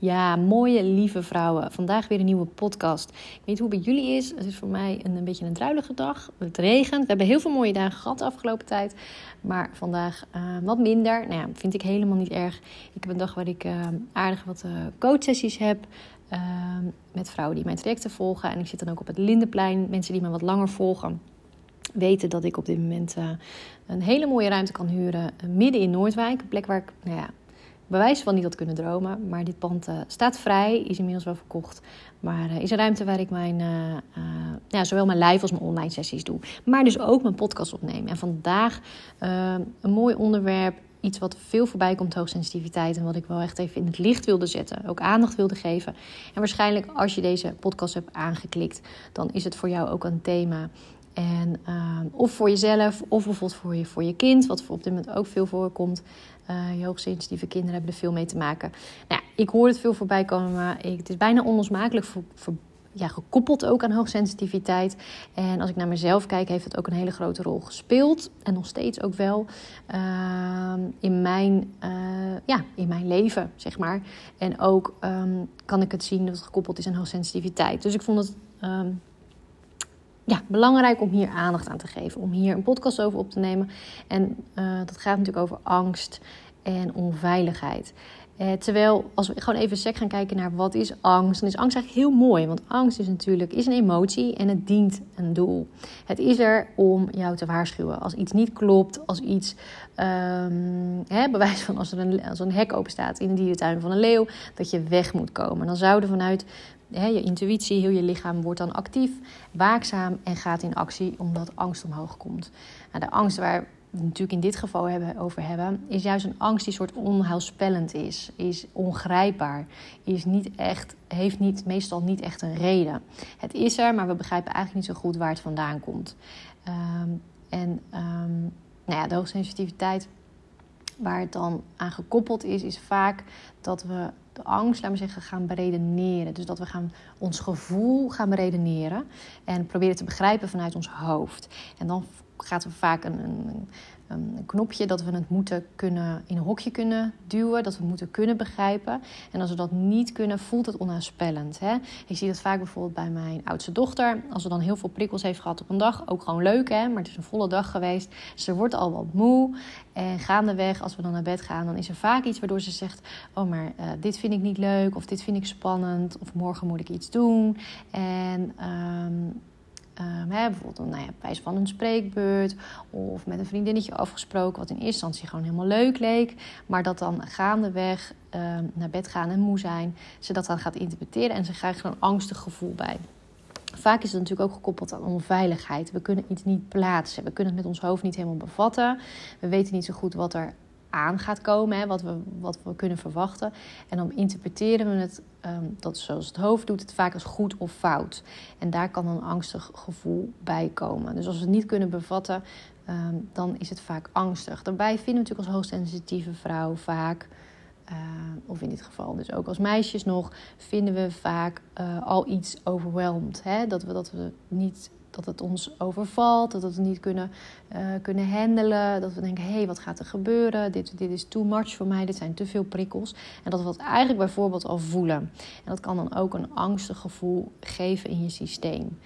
Ja, mooie, lieve vrouwen. Vandaag weer een nieuwe podcast. Ik weet hoe het bij jullie is. Het is voor mij een, een beetje een druilige dag. Het regent. We hebben heel veel mooie dagen gehad de afgelopen tijd. Maar vandaag uh, wat minder. Nou ja, vind ik helemaal niet erg. Ik heb een dag waar ik uh, aardig wat uh, coachsessies heb. met vrouwen die mijn trajecten volgen. En ik zit dan ook op het Lindenplein. Mensen die me wat langer volgen weten dat ik op dit moment een hele mooie ruimte kan huren midden in Noordwijk. Een plek waar ik nou ja, bewijs van niet had kunnen dromen. Maar dit pand uh, staat vrij, is inmiddels wel verkocht. Maar uh, is een ruimte waar ik mijn, uh, ja, zowel mijn live als mijn online sessies doe. Maar dus ook mijn podcast opneem. En vandaag een mooi onderwerp. Iets wat veel voorbij komt, hoogsensitiviteit. En wat ik wel echt even in het licht wilde zetten. Ook aandacht wilde geven. En waarschijnlijk als je deze podcast hebt aangeklikt, dan is het voor jou ook een thema en, uh, of voor jezelf, of bijvoorbeeld voor je, voor je kind, wat op dit moment ook veel voorkomt. Uh, je hoogsensitieve kinderen hebben er veel mee te maken. Nou, ik hoor het veel voorbij komen, maar het is bijna onlosmakelijk voor, ja, gekoppeld ook aan hoogsensitiviteit. En als ik naar mezelf kijk, heeft het ook een hele grote rol gespeeld. En nog steeds ook wel uh, in, mijn, uh, ja, in mijn leven, zeg maar. En ook um, kan ik het zien dat het gekoppeld is aan hoogsensitiviteit. Dus ik vond het ja, belangrijk om hier aandacht aan te geven. Om hier een podcast over op te nemen. En uh, dat gaat natuurlijk over angst en onveiligheid. Uh, terwijl als we gewoon even sec gaan kijken naar wat is angst, dan is angst eigenlijk heel mooi. Want angst is natuurlijk is een emotie en het dient een doel. Het is er om jou te waarschuwen. Als iets niet klopt, als iets, um, hè, bewijs van als er een, als er een hek open staat in de dierentuin van een leeuw, dat je weg moet komen. Dan zouden vanuit je intuïtie, heel je lichaam wordt dan actief, waakzaam en gaat in actie omdat angst omhoog komt. Nou, de angst waar we natuurlijk in dit geval hebben, over hebben, is juist een angst die soort onheilspellend is, is ongrijpbaar, is niet echt, heeft niet, meestal niet echt een reden. Het is er, maar we begrijpen eigenlijk niet zo goed waar het vandaan komt. Um, en um, nou ja, de hoogsensitiviteit waar het dan aan gekoppeld is, is vaak dat we de angst, laten we zeggen, gaan beredeneren. Dus dat we gaan ons gevoel gaan beredeneren en proberen te begrijpen vanuit ons hoofd. En dan gaat er vaak een, een, een, knopje dat we het moeten kunnen in een hokje kunnen duwen, dat we moeten kunnen begrijpen. En als we dat niet kunnen, voelt het onaanspellend. Hè? Ik zie dat vaak bijvoorbeeld bij mijn oudste dochter. Als ze dan heel veel prikkels heeft gehad op een dag, ook gewoon leuk hè, maar het is een volle dag geweest. Ze wordt al wat moe en gaandeweg, als we dan naar bed gaan, dan is er vaak iets waardoor ze zegt: Oh, maar uh, dit vind ik niet leuk, of dit vind ik spannend, of morgen moet ik iets doen. En um, Bijvoorbeeld nou wijze van een spreekbeurt of met een vriendinnetje afgesproken, wat in eerste instantie gewoon helemaal leuk leek, maar dat dan gaandeweg um, naar bed gaan en moe zijn, ze dat dan gaat interpreteren en ze krijgt een angstig gevoel bij. Vaak is het natuurlijk ook gekoppeld aan onveiligheid. We kunnen iets niet plaatsen. We kunnen het met ons hoofd niet helemaal bevatten. We weten niet zo goed wat er aan gaat komen, hè, wat, we, wat we kunnen verwachten. En dan interpreteren we het, um, dat zoals het hoofd doet, het vaak als goed of fout. En daar kan een angstig gevoel bij komen. Dus als we het niet kunnen bevatten, um, dan is het vaak angstig. Daarbij vinden we natuurlijk als hoogsensitieve vrouw vaak. Uh, of in dit geval dus ook als meisjes nog, vinden we vaak uh, al iets overweldigd. Dat, we, dat we niet dat het ons overvalt, dat we het niet kunnen, uh, kunnen handelen. Dat we denken, hé, hey, wat gaat er gebeuren? Dit, dit is too much voor mij, dit zijn te veel prikkels. En dat we het eigenlijk bijvoorbeeld al voelen. En dat kan dan ook een angstig gevoel geven in je systeem.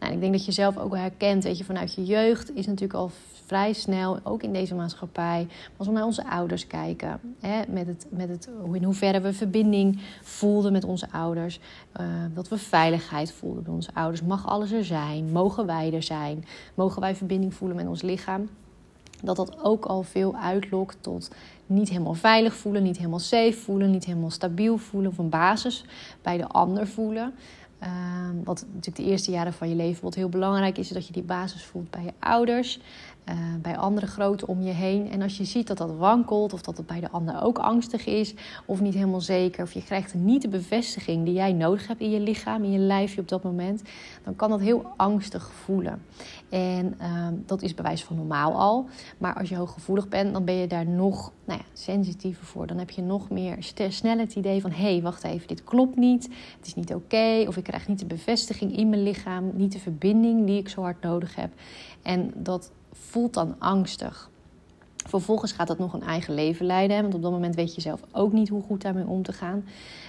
Nou, ik denk dat je zelf ook herkent, weet je, vanuit je jeugd is natuurlijk al vrij snel, ook in deze maatschappij, als we naar onze ouders kijken, hè, met het, met het, in hoeverre we verbinding voelden met onze ouders, uh, dat we veiligheid voelden bij onze ouders. Mag alles er zijn? Mogen wij er zijn? Mogen wij verbinding voelen met ons lichaam? Dat dat ook al veel uitlokt tot niet helemaal veilig voelen, niet helemaal safe voelen, niet helemaal stabiel voelen een basis bij de ander voelen. Uh, wat natuurlijk de eerste jaren van je leven wat heel belangrijk is, is dat je die basis voelt bij je ouders. Uh, bij andere groten om je heen. En als je ziet dat dat wankelt, of dat het bij de ander ook angstig is, of niet helemaal zeker, of je krijgt niet de bevestiging die jij nodig hebt in je lichaam, in je lijfje op dat moment, dan kan dat heel angstig voelen. En uh, dat is bewijs van normaal al. Maar als je hooggevoelig bent, dan ben je daar nog nou ja, sensitiever voor. Dan heb je nog meer snel het idee van: hé, hey, wacht even, dit klopt niet, het is niet oké, of ik krijg niet de bevestiging in mijn lichaam, niet de verbinding die ik zo hard nodig heb. En dat voelt dan angstig. Vervolgens gaat dat nog een eigen leven leiden. Want op dat moment weet je zelf ook niet hoe goed daarmee om te gaan.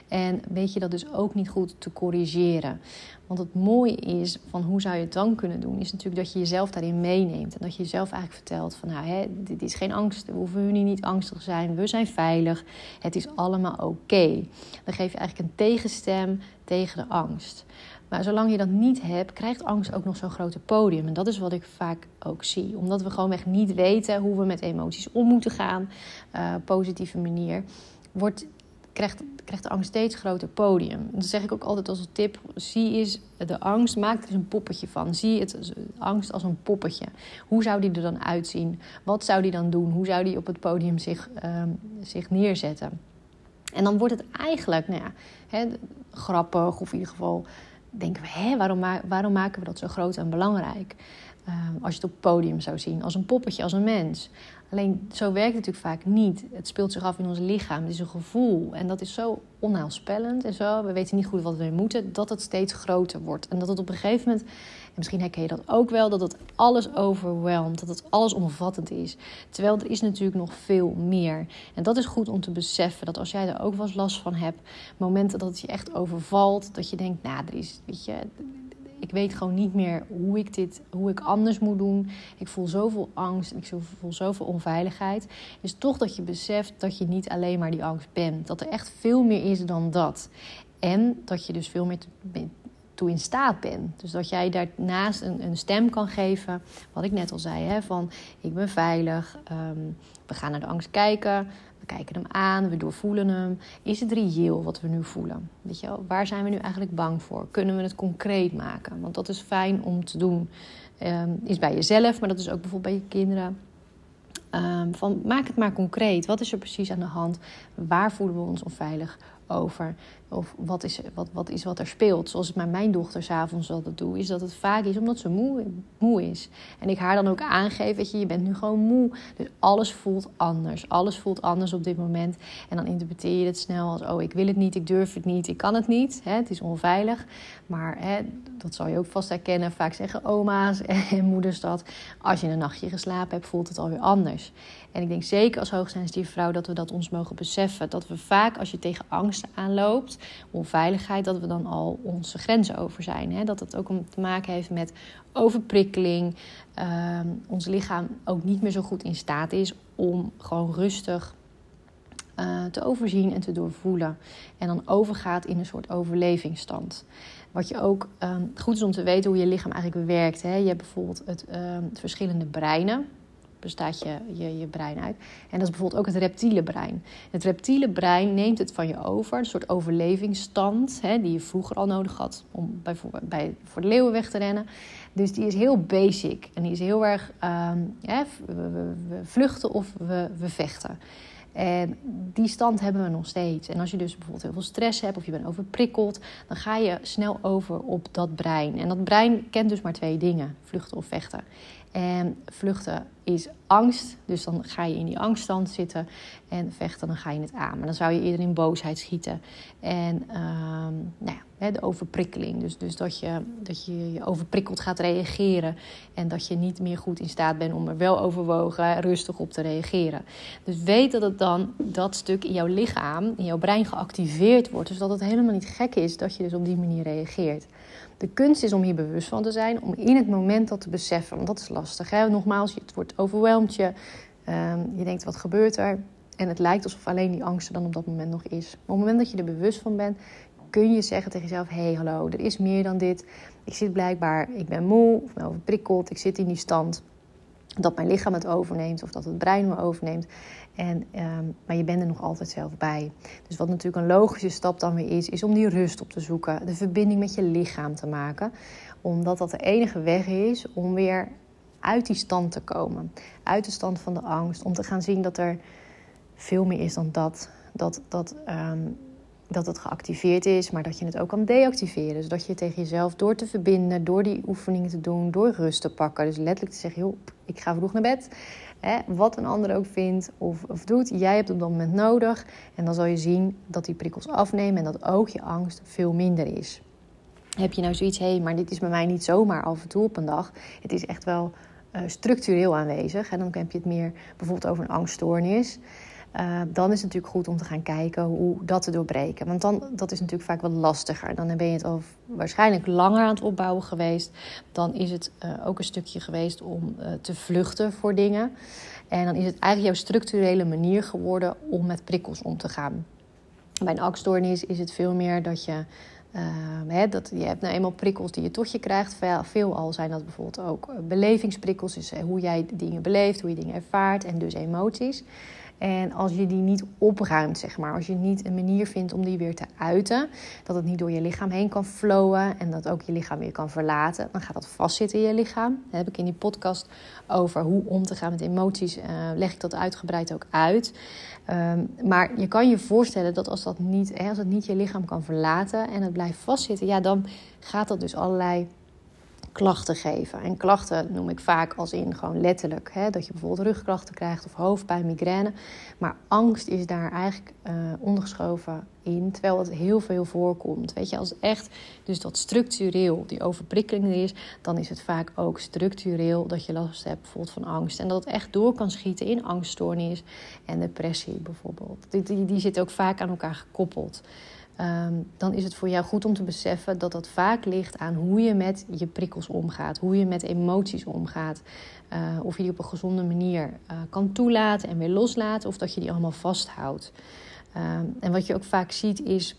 En weet je dat dus ook niet goed te corrigeren. Want het mooie is van hoe zou je het dan kunnen doen, is natuurlijk dat je jezelf daarin meeneemt. En dat je jezelf eigenlijk vertelt van nou, hè, dit is geen angst, we hoeven nu niet angstig te zijn, we zijn veilig, het is allemaal oké. Dan geef je eigenlijk een tegenstem tegen de angst. Maar zolang je dat niet hebt, krijgt angst ook nog zo'n grote podium. En dat is wat ik vaak ook zie. Omdat we gewoonweg niet weten hoe we met emoties om moeten gaan, uh, positieve manier, wordt krijgt, krijgt de angst steeds groter podium. Dat zeg ik ook altijd als een tip. Zie eens de angst, maak er een poppetje van. Zie het angst als een poppetje. Hoe zou die er dan uitzien? Wat zou die dan doen? Hoe zou die op het podium zich, uh, zich neerzetten? En dan wordt het eigenlijk nou ja, hè, grappig, of in ieder geval denken we: hè, waarom, waarom maken we dat zo groot en belangrijk? Uh, als je het op het podium zou zien, als een poppetje, als een mens. Alleen zo werkt het natuurlijk vaak niet. Het speelt zich af in ons lichaam. Het is een gevoel. En dat is zo onheilspellend en zo. We weten niet goed wat we moeten. Dat het steeds groter wordt. En dat het op een gegeven moment, en misschien herken je dat ook wel, dat het alles overweldigt. Dat het alles omvattend is. Terwijl er is natuurlijk nog veel meer. En dat is goed om te beseffen. Dat als jij er ook wel eens last van hebt, momenten dat het je echt overvalt. Dat je denkt, nou, er is, weet je ik weet gewoon niet meer hoe ik dit, hoe ik anders moet doen. Ik voel zoveel angst en ik voel zoveel onveiligheid. Is toch dat je beseft dat je niet alleen maar die angst bent. Dat er echt veel meer is dan dat. En dat je dus veel meer toe in staat bent. Dus dat jij daarnaast een, een stem kan geven. Wat ik net al zei, hè, van ik ben veilig. Ehm, we gaan naar de angst kijken. We kijken hem aan, we doorvoelen hem. Is het reëel wat we nu voelen? Weet je wel? Waar zijn we nu eigenlijk bang voor? Kunnen we het concreet maken? Want dat is fijn om te doen. Um, is bij jezelf, maar dat is ook bijvoorbeeld bij je kinderen. Um, van, maak het maar concreet. Wat is er precies aan de hand? Waar voelen we ons onveilig over? Of wat is, wat, wat is wat er speelt? Zoals het met mijn dochter s'avonds altijd doe, is dat het vaak is omdat ze moe, moe is. En ik haar dan ook aangeef, weet je, je bent nu gewoon moe. Dus alles voelt anders. Alles voelt anders op dit moment. En dan interpreteer je het snel als, oh, ik wil het niet, ik durf het niet, ik kan het niet. Hè, het is onveilig. Maar hè, dat zal je ook vast herkennen. Vaak zeggen oma's en moeders dat. Als je een nachtje geslapen hebt, voelt het alweer anders. En ik denk zeker als hoogsensitieve vrouw dat we dat ons mogen beseffen. Dat we vaak, als je tegen angsten aanloopt, onveiligheid, dat we dan al onze grenzen over zijn. Hè? Dat het ook te maken heeft met overprikkeling. Uh, ons lichaam ook niet meer zo goed in staat is om gewoon rustig uh, te overzien en te doorvoelen. En dan overgaat in een soort overlevingsstand. Wat je ook um, goed is om te weten hoe je lichaam eigenlijk werkt. Hè? Je hebt bijvoorbeeld het, het verschillende breinen bestaat je, je, je brein uit. En dat is bijvoorbeeld ook het reptiele brein. Het reptiele brein neemt het van je over, een soort overlevingsstand, hè, die je vroeger al nodig had om bijvoorbeeld bij, voor de leeuwen weg te rennen. Dus die is heel basic en die is heel erg we, we, vluchten of we, we vechten. En die stand hebben we nog steeds. En als je dus bijvoorbeeld heel veel stress hebt of je bent overprikkeld, dan ga je snel over op dat brein. En dat brein kent dus maar twee dingen: vluchten of vechten. En vluchten is angst, dus dan ga je in die angststand zitten. En vechten, dan ga je het aan. Maar dan zou je eerder in boosheid schieten. En um, de overprikkeling. Dus, dus dat, je, dat je je overprikkeld gaat reageren. En dat je niet meer goed in staat bent om er wel overwogen rustig op te reageren. Dus weet dat het dan dat stuk in jouw lichaam, in jouw brein geactiveerd wordt. Dus dat het helemaal niet gek is dat je dus op die manier reageert. De kunst is om hier bewust van te zijn, om in het moment dat te beseffen. Want dat is lastig. Hè? Nogmaals, het wordt overweldigd je. Um, je denkt, wat gebeurt er? En het lijkt alsof alleen die angst er dan op dat moment nog is. Maar op het moment dat je er bewust van bent, kun je zeggen tegen jezelf: hé, hey, hallo, er is meer dan dit. Ik zit blijkbaar, ik ben moe of ben overprikkeld, ik zit in die stand dat mijn lichaam het overneemt of dat het brein me overneemt. En, um, maar je bent er nog altijd zelf bij. Dus wat natuurlijk een logische stap dan weer is, is om die rust op te zoeken. De verbinding met je lichaam te maken. Omdat dat de enige weg is om weer uit die stand te komen. Uit de stand van de angst. Om te gaan zien dat er veel meer is dan dat. Dat, dat, um, dat het geactiveerd is, maar dat je het ook kan deactiveren. Dus dat je tegen jezelf door te verbinden, door die oefeningen te doen, door rust te pakken. Dus letterlijk te zeggen, joh, ik ga vroeg naar bed. Hè, wat een ander ook vindt of, of doet, jij hebt op dat moment nodig. En dan zal je zien dat die prikkels afnemen en dat ook je angst veel minder is. Heb je nou zoiets, hé, hey, maar dit is bij mij niet zomaar af en toe op een dag. Het is echt wel structureel aanwezig. En dan heb je het meer bijvoorbeeld over een angststoornis. Uh, dan is het natuurlijk goed om te gaan kijken hoe dat te doorbreken. Want dan, dat is natuurlijk vaak wat lastiger. Dan ben je het al waarschijnlijk langer aan het opbouwen geweest. Dan is het uh, ook een stukje geweest om uh, te vluchten voor dingen. En dan is het eigenlijk jouw structurele manier geworden om met prikkels om te gaan. Bij een angststoornis is het veel meer dat je. He, dat, je hebt nou eenmaal prikkels die je tot je krijgt. Veel, veelal zijn dat bijvoorbeeld ook belevingsprikkels. Dus hoe jij dingen beleeft, hoe je dingen ervaart en dus emoties. En als je die niet opruimt, zeg maar, als je niet een manier vindt om die weer te uiten, dat het niet door je lichaam heen kan flowen en dat ook je lichaam weer kan verlaten, dan gaat dat vastzitten in je lichaam. Heb ik in die podcast over hoe om te gaan met emoties, uh, leg ik dat uitgebreid ook uit. Um, maar je kan je voorstellen dat als dat niet, hè, als het niet je lichaam kan verlaten en het blijft vastzitten, ja, dan gaat dat dus allerlei klachten geven. En klachten noem ik vaak als in gewoon letterlijk. Hè, dat je bijvoorbeeld rugklachten krijgt of hoofdpijn, migraine. Maar angst is daar eigenlijk uh, ondergeschoven in. Terwijl het heel veel voorkomt. Weet je, als echt dus dat structureel die overprikkeling er is, dan is het vaak ook structureel dat je last hebt bijvoorbeeld van angst. En dat het echt door kan schieten in angststoornis en depressie bijvoorbeeld. Die, die, die zitten ook vaak aan elkaar gekoppeld. Um, dan is het voor jou goed om te beseffen dat dat vaak ligt aan hoe je met je prikkels omgaat, hoe je met emoties omgaat. Uh, of je die op een gezonde manier uh, kan toelaten en weer loslaten, of dat je die allemaal vasthoudt. Um, en wat je ook vaak ziet is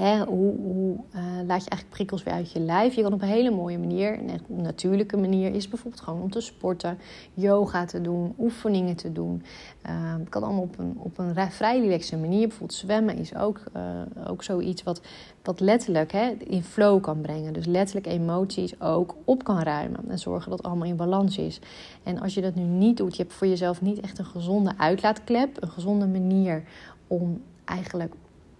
Hè, hoe, uh, laat je eigenlijk prikkels weer uit je lijf? Je kan op een hele mooie manier, een natuurlijke manier, is bijvoorbeeld gewoon om te sporten, yoga te doen, oefeningen te doen. Uh, het kan allemaal op een, op een vrij relaxe manier. Bijvoorbeeld zwemmen is ook, uh, ook zoiets wat, wat letterlijk hè, in flow kan brengen. Dus letterlijk emoties ook op kan ruimen en zorgen dat het allemaal in balans is. En als je dat nu niet doet, je hebt voor jezelf niet echt een gezonde uitlaatklep, een gezonde manier om eigenlijk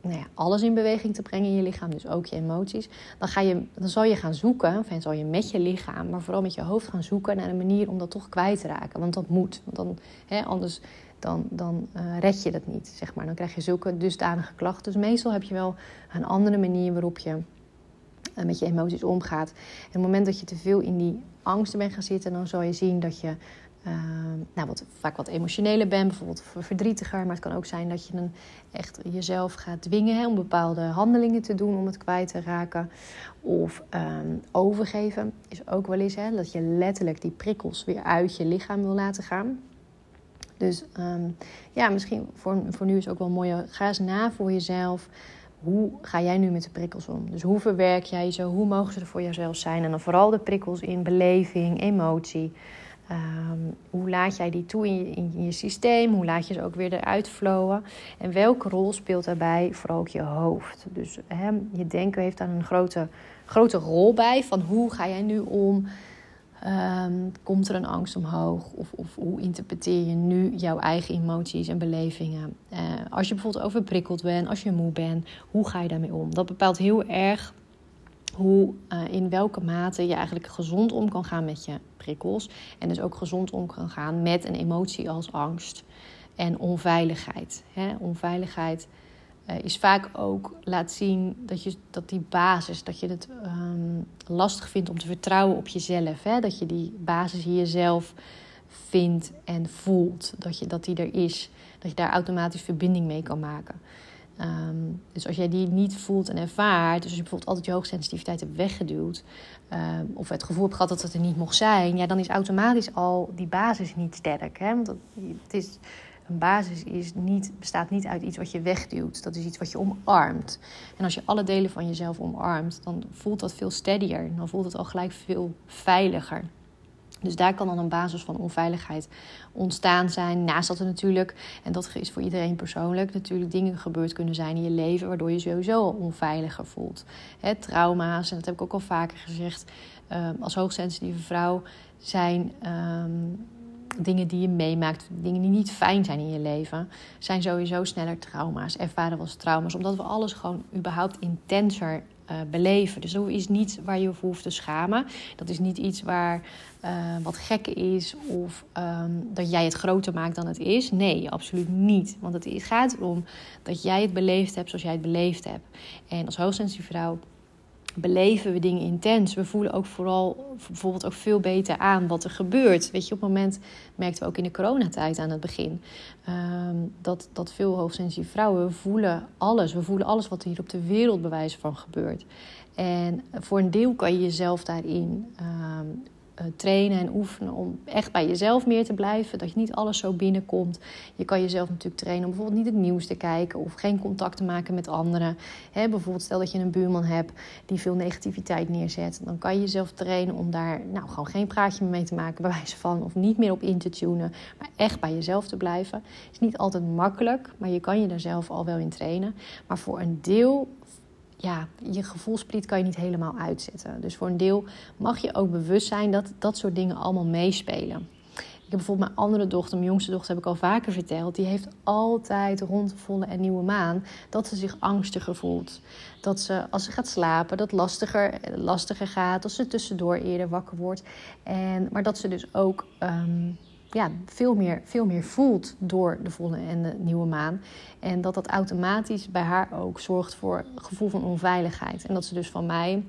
nou alles in beweging te brengen in je lichaam, dus ook je emoties, dan, ga je, dan zal je gaan zoeken, of zal je met je lichaam, maar vooral met je hoofd gaan zoeken naar een manier om dat toch kwijt te raken. Want dat moet, want dan, hè, anders dan, dan uh, red je dat niet, zeg maar. Dan krijg je zulke dusdanige klachten. Dus meestal heb je wel een andere manier waarop je uh, met je emoties omgaat. En op het moment dat je te veel in die angsten bent gaan zitten, dan zal je zien dat je uh, nou, wat, vaak wat emotioneler ben, bijvoorbeeld verdrietiger. Maar het kan ook zijn dat je dan echt jezelf gaat dwingen hè, om bepaalde handelingen te doen om het kwijt te raken. Of um, overgeven is ook wel eens hè, dat je letterlijk die prikkels weer uit je lichaam wil laten gaan. Dus um, ja, misschien voor, voor nu is ook wel mooi. Ga eens na voor jezelf. Hoe ga jij nu met de prikkels om? Dus hoe verwerk jij ze? Hoe mogen ze er voor jezelf zijn? En dan vooral de prikkels in beleving, emotie. Um, hoe laat jij die toe in je, systeem? Hoe laat je ze ook weer eruit flowen? En welke rol speelt daarbij vooral ook je hoofd? Dus je denken heeft daar een grote, grote rol bij. Van hoe ga jij nu om? Um, komt er een angst omhoog? Of, of, hoe interpreteer je nu jouw eigen emoties en belevingen? Uh, als je bijvoorbeeld overprikkeld bent, als je moe bent, hoe ga je daarmee om? Dat bepaalt heel erg hoe, uh, in welke mate je eigenlijk gezond om kan gaan met je prikkels. En dus ook gezond om kan gaan met een emotie als angst en onveiligheid. Hè? Onveiligheid uh, is vaak ook laat zien dat, je, dat die basis, dat je het um, lastig vindt om te vertrouwen op jezelf. Hè? Dat je die basis in jezelf vindt en voelt. Dat, je, dat die er is. Dat je daar automatisch verbinding mee kan maken. Um, dus als jij die niet voelt en ervaart, dus als je bijvoorbeeld altijd je hoogsensitiviteit hebt weggeduwd, um, of het gevoel hebt gehad dat het er niet mocht zijn, ja, dan is automatisch al die basis niet sterk. Hè? Want het is, een basis is niet, bestaat niet uit iets wat je wegduwt, dat is iets wat je omarmt. En als je alle delen van jezelf omarmt, dan voelt dat veel steadier, dan voelt het al gelijk veel veiliger. Dus daar kan dan een basis van onveiligheid ontstaan zijn. Naast dat er natuurlijk, en dat is voor iedereen persoonlijk, natuurlijk dingen gebeurd kunnen zijn in je leven waardoor je sowieso al onveiliger voelt. He, trauma's, en dat heb ik ook al vaker gezegd, uh, als hoogsensitieve vrouw zijn um, dingen die je meemaakt, dingen die niet fijn zijn in je leven, zijn sowieso sneller trauma's. Ervaren als trauma's, omdat we alles gewoon überhaupt intenser uh, beleven. Dus dat is niet waar je voor hoeft te schamen. Dat is niet iets waar uh, wat gek is of um, dat jij het groter maakt dan het is. Nee, absoluut niet. Want het gaat erom dat jij het beleefd hebt zoals jij het beleefd hebt. En als hoogsensitieve vrouw beleven we dingen intens. We voelen ook vooral bijvoorbeeld ook veel beter aan wat er gebeurt. Weet je, op het moment merkten we ook in de coronatijd aan het begin ehm, dat, dat veel hoogsensitieve vrouwen voelen alles. We voelen alles wat hier op de wereld bewijs van gebeurt. En voor een deel kan je jezelf daarin ehm, eh, trainen en oefenen om echt bij jezelf meer te blijven. Dat je niet alles zo binnenkomt. Je kan jezelf natuurlijk trainen om bijvoorbeeld niet het nieuws te kijken of geen contact te maken met anderen. bijvoorbeeld stel dat je een buurman hebt die veel negativiteit neerzet. Dan kan je jezelf trainen om daar nou, gewoon geen praatje mee te maken, bij wijze van. Of niet meer op in te tunen, maar echt bij jezelf te blijven. Het is niet altijd makkelijk, maar je kan je daar zelf al wel in trainen. Maar voor een deel ja, je gevoelspriet kan je niet helemaal uitzetten. Dus voor een deel mag je ook bewust zijn dat dat soort dingen allemaal meespelen. Ik heb bijvoorbeeld mijn andere dochter, mijn jongste dochter, heb ik al vaker verteld. Die heeft altijd rond de volle en nieuwe maan dat ze zich angstiger voelt. Dat ze als ze gaat slapen, dat lastiger, lastiger gaat. Dat ze tussendoor eerder wakker wordt. En, maar dat ze dus ook ehm, ja, veel, meer, veel meer voelt door de volle en de nieuwe maan. En dat dat automatisch bij haar ook zorgt voor een gevoel van onveiligheid. En dat ze dus van mij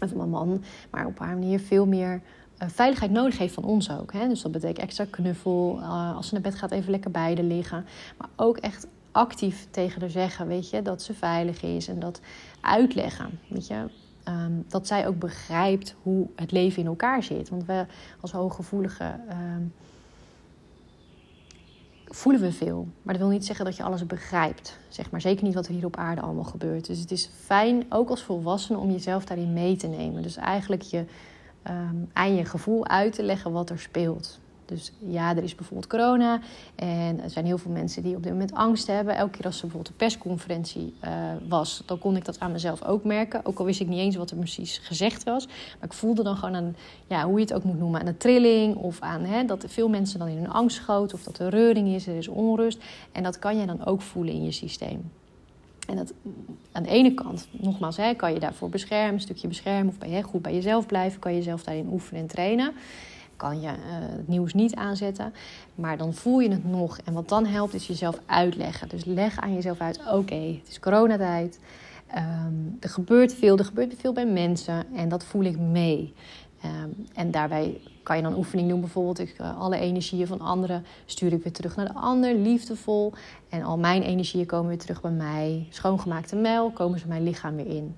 en van mijn man, maar op haar manier veel meer uh, veiligheid nodig heeft van ons ook. Hè? Dus dat betekent extra knuffel, uh, als ze naar bed gaat even lekker bij de liggen. Maar ook echt actief tegen haar zeggen, weet je, dat ze veilig is en dat uitleggen, weet je. Um, dat zij ook begrijpt hoe het leven in elkaar zit. Want we als hooggevoelige um, voelen we veel. Maar dat wil niet zeggen dat je alles begrijpt. Zeg maar zeker niet wat er hier op aarde allemaal gebeurt. Dus het is fijn, ook als volwassene, om jezelf daarin mee te nemen. Dus eigenlijk je, um, aan je gevoel uit te leggen wat er speelt. Dus ja, er is bijvoorbeeld corona. En er zijn heel veel mensen die op dit moment angst hebben. Elke keer als er bijvoorbeeld een persconferentie uh, was, dan kon ik dat aan mezelf ook merken. Ook al wist ik niet eens wat er precies gezegd was. Maar ik voelde dan gewoon aan, ja, hoe je het ook moet noemen, aan de trilling. Of aan hè, dat veel mensen dan in hun angst schoten. Of dat er reuring is, er is onrust. En dat kan je dan ook voelen in je systeem. En dat, aan de ene kant, nogmaals, hè, kan je daarvoor beschermen, een stukje beschermen. Of ben je goed bij jezelf blijven, kan je jezelf daarin oefenen en trainen kan je uh, het nieuws niet aanzetten. Maar dan voel je het nog. En wat dan helpt is jezelf uitleggen. Dus leg aan jezelf uit: oké, het is coronatijd. Um, er gebeurt veel, er gebeurt veel bij mensen en dat voel ik mee. Um, en daarbij kan je dan oefening doen, bijvoorbeeld ik, uh, alle energieën van anderen stuur ik weer terug naar de ander, liefdevol. En al mijn energieën komen weer terug bij mij. Schoongemaakte melk komen ze mijn lichaam weer in.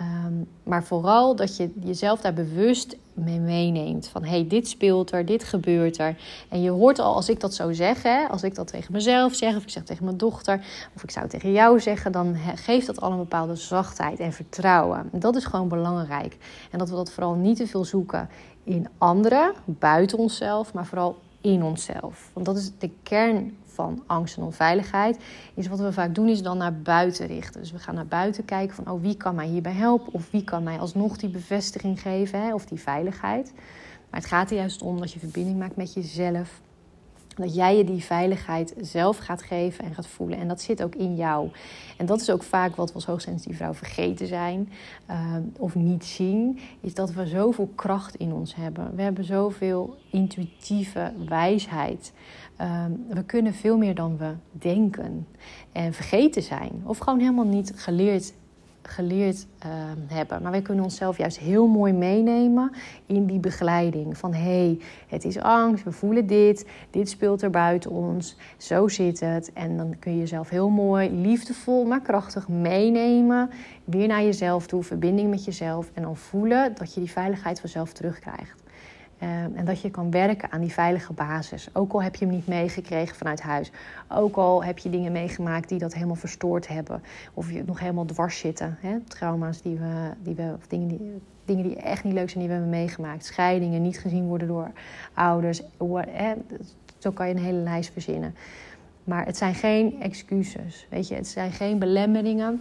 Um, maar vooral dat je jezelf daar bewust mee meeneemt. Van hey, dit speelt er, dit gebeurt er. En je hoort al, als ik dat zo zeg, hè, als ik dat tegen mezelf zeg, of ik zeg tegen mijn dochter, of ik zou tegen jou zeggen, dan geeft dat al een bepaalde zachtheid en vertrouwen. En dat is gewoon belangrijk. En dat we dat vooral niet te veel zoeken in anderen, buiten onszelf, maar vooral in onszelf. Want dat is de kern van angst en onveiligheid, is wat we vaak doen, is dan naar buiten richten. Dus we gaan naar buiten kijken van, oh, wie kan mij hierbij helpen? Of wie kan mij alsnog die bevestiging geven, hè? of die veiligheid. Maar het gaat er juist om dat je verbinding maakt met jezelf. Dat jij je die veiligheid zelf gaat geven en gaat voelen. En dat zit ook in jou. En dat is ook vaak wat we als hoogsensitieve vrouw vergeten zijn uh, of niet zien. Is dat we zoveel kracht in ons hebben. We hebben zoveel intuïtieve wijsheid. Um, we kunnen veel meer dan we denken. En vergeten zijn. Of gewoon helemaal niet geleerd geleerd uh, hebben. Maar wij kunnen onszelf juist heel mooi meenemen in die begeleiding. Van hé, hey, het is angst, we voelen dit, dit speelt er buiten ons, zo zit het. En dan kun je jezelf heel mooi, liefdevol, maar krachtig meenemen. Weer naar jezelf toe, verbinding met jezelf. En dan voelen dat je die veiligheid vanzelf terugkrijgt. Ehm, en dat je kan werken aan die veilige basis. Ook al heb je hem niet meegekregen vanuit huis. Ook al heb je dingen meegemaakt die dat helemaal verstoord hebben. Of je nog helemaal dwars zitten. Hè? Trauma's die we, die we, of dingen die, dingen die echt niet leuk zijn die we hebben meegemaakt. Scheidingen, niet gezien worden door ouders. Zo kan je een hele lijst verzinnen. Maar het zijn geen excuses. Weet je, het zijn geen belemmeringen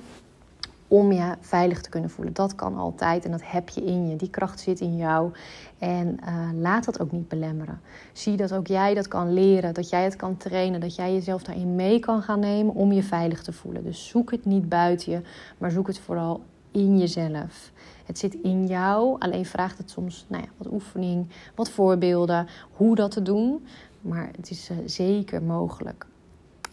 om je veilig te kunnen voelen. Dat kan altijd en dat heb je in je. Die kracht zit in jou. En uh, laat dat ook niet belemmeren. Zie dat ook jij dat kan leren, dat jij het kan trainen, dat jij jezelf daarin mee kan gaan nemen om je veilig te voelen. Dus zoek het niet buiten je, maar zoek het vooral in jezelf. Het zit in jou, alleen vraagt het soms nou ja, wat oefening, wat voorbeelden, hoe dat te doen. Maar het is uh, zeker mogelijk.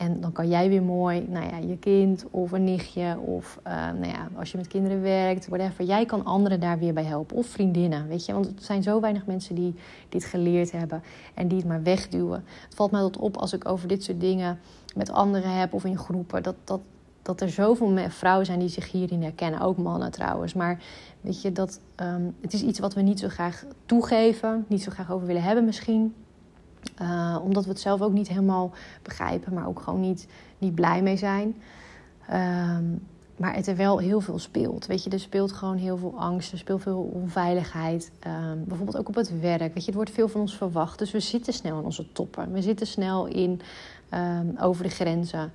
En dan kan jij weer mooi, nou ja, je kind of een nichtje of uh, nou ja, als je met kinderen werkt, whatever. Jij kan anderen daar weer bij helpen of vriendinnen, weet je. Want er zijn zo weinig mensen die dit geleerd hebben en die het maar wegduwen. Het valt mij tot op als ik over dit soort dingen met anderen heb of in groepen, dat, dat, dat er zoveel vrouwen zijn die zich hierin herkennen. Ook mannen trouwens. Maar weet je, dat, um, het is iets wat we niet zo graag toegeven, niet zo graag over willen hebben misschien. Uh, omdat we het zelf ook niet helemaal begrijpen, maar ook gewoon niet, niet blij mee zijn. Um, maar het er wel heel veel speelt. Weet je, er speelt gewoon heel veel angst, er speelt veel onveiligheid. Um, bijvoorbeeld ook op het werk. Weet je, het wordt veel van ons verwacht. Dus we zitten snel in onze toppen. We zitten snel in um, over de grenzen.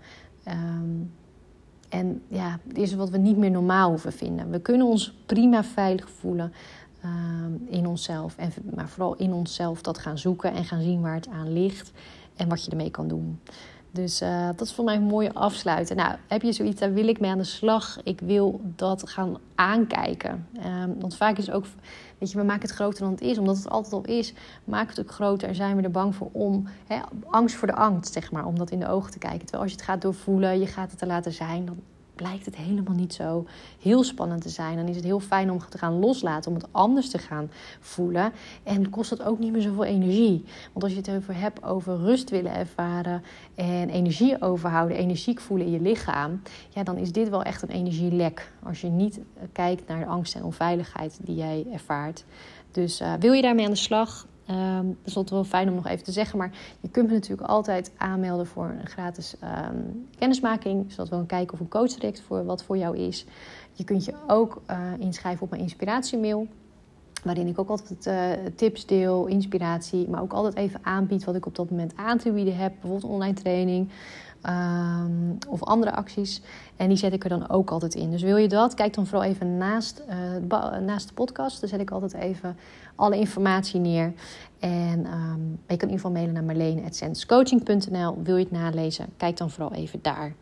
En ja, dit is wat we niet meer normaal hoeven vinden. We kunnen ons prima veilig voelen in onszelf. En, maar vooral in onszelf dat gaan zoeken en gaan zien waar het aan ligt. En wat je ermee kan doen. Dus uh, dat is voor mij een mooie afsluiten. Nou, heb je zoiets, daar wil ik mee aan de slag. Ik wil dat gaan aankijken. Um, want vaak is ook, weet je, we maken het groter dan het is. Omdat het altijd al is, maken het ook groter. En zijn we er bang voor om, angst voor de angst, zeg maar. Om dat in de ogen te kijken. Terwijl als je het gaat doorvoelen, je gaat het er laten zijn. Dan blijkt het helemaal niet zo heel spannend te zijn. Dan is het heel fijn om te gaan loslaten, om het anders te gaan voelen. En kost het ook niet meer zoveel energie. Want als je het over hebt over rust willen ervaren en energie overhouden, energiek voelen in je lichaam, ja, dan is dit wel echt een energielek. Als je niet kijkt naar de angst en onveiligheid die jij ervaart. Dus uh, wil je daarmee aan de slag? Um, dat is wel fijn om nog even te zeggen. Maar je kunt me natuurlijk altijd aanmelden voor een gratis um, kennismaking. Zodat we gaan kijken of een coach direct voor wat voor jou is. Je kunt je ook uh, inschrijven op mijn inspiratiemail. Waarin ik ook altijd uh, tips deel, inspiratie. Maar ook altijd even aanbied wat ik op dat moment aan te bieden heb. Bijvoorbeeld online training. Um, of andere acties. En die zet ik er dan ook altijd in. Dus wil je dat, kijk dan vooral even naast, uh, naast de podcast. Dan zet ik altijd even alle informatie neer. En um, je kan in ieder geval mailen naar marlene.senscoaching.nl. Wil je het nalezen, kijk dan vooral even daar.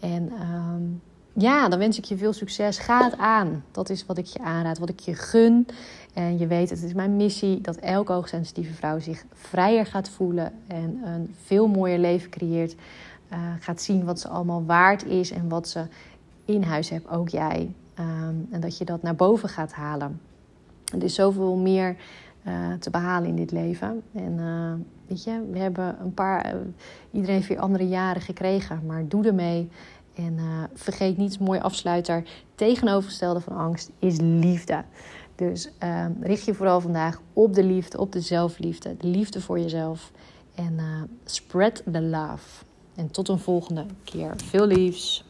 En um, ja, dan wens ik je veel succes. Ga het aan. Dat is wat ik je aanraad, wat ik je gun. En je weet, het is mijn missie dat elke hoogsensitieve vrouw zich vrijer gaat voelen en een veel mooier leven creëert. Uh, gaat zien wat ze allemaal waard is en wat ze in huis hebt, ook jij. Um, en dat je dat naar boven gaat halen. Er is zoveel meer uh, te behalen in dit leven. En uh, weet je, we hebben een paar. Iedereen heeft weer andere jaren gekregen, maar doe ermee. En vergeet niets, mooi afsluiter. Tegenovergestelde van angst is liefde. Dus ehm, richt je vooral vandaag op de liefde, op de zelfliefde, de liefde voor jezelf. En spread the love. En tot een volgende keer. Veel liefs.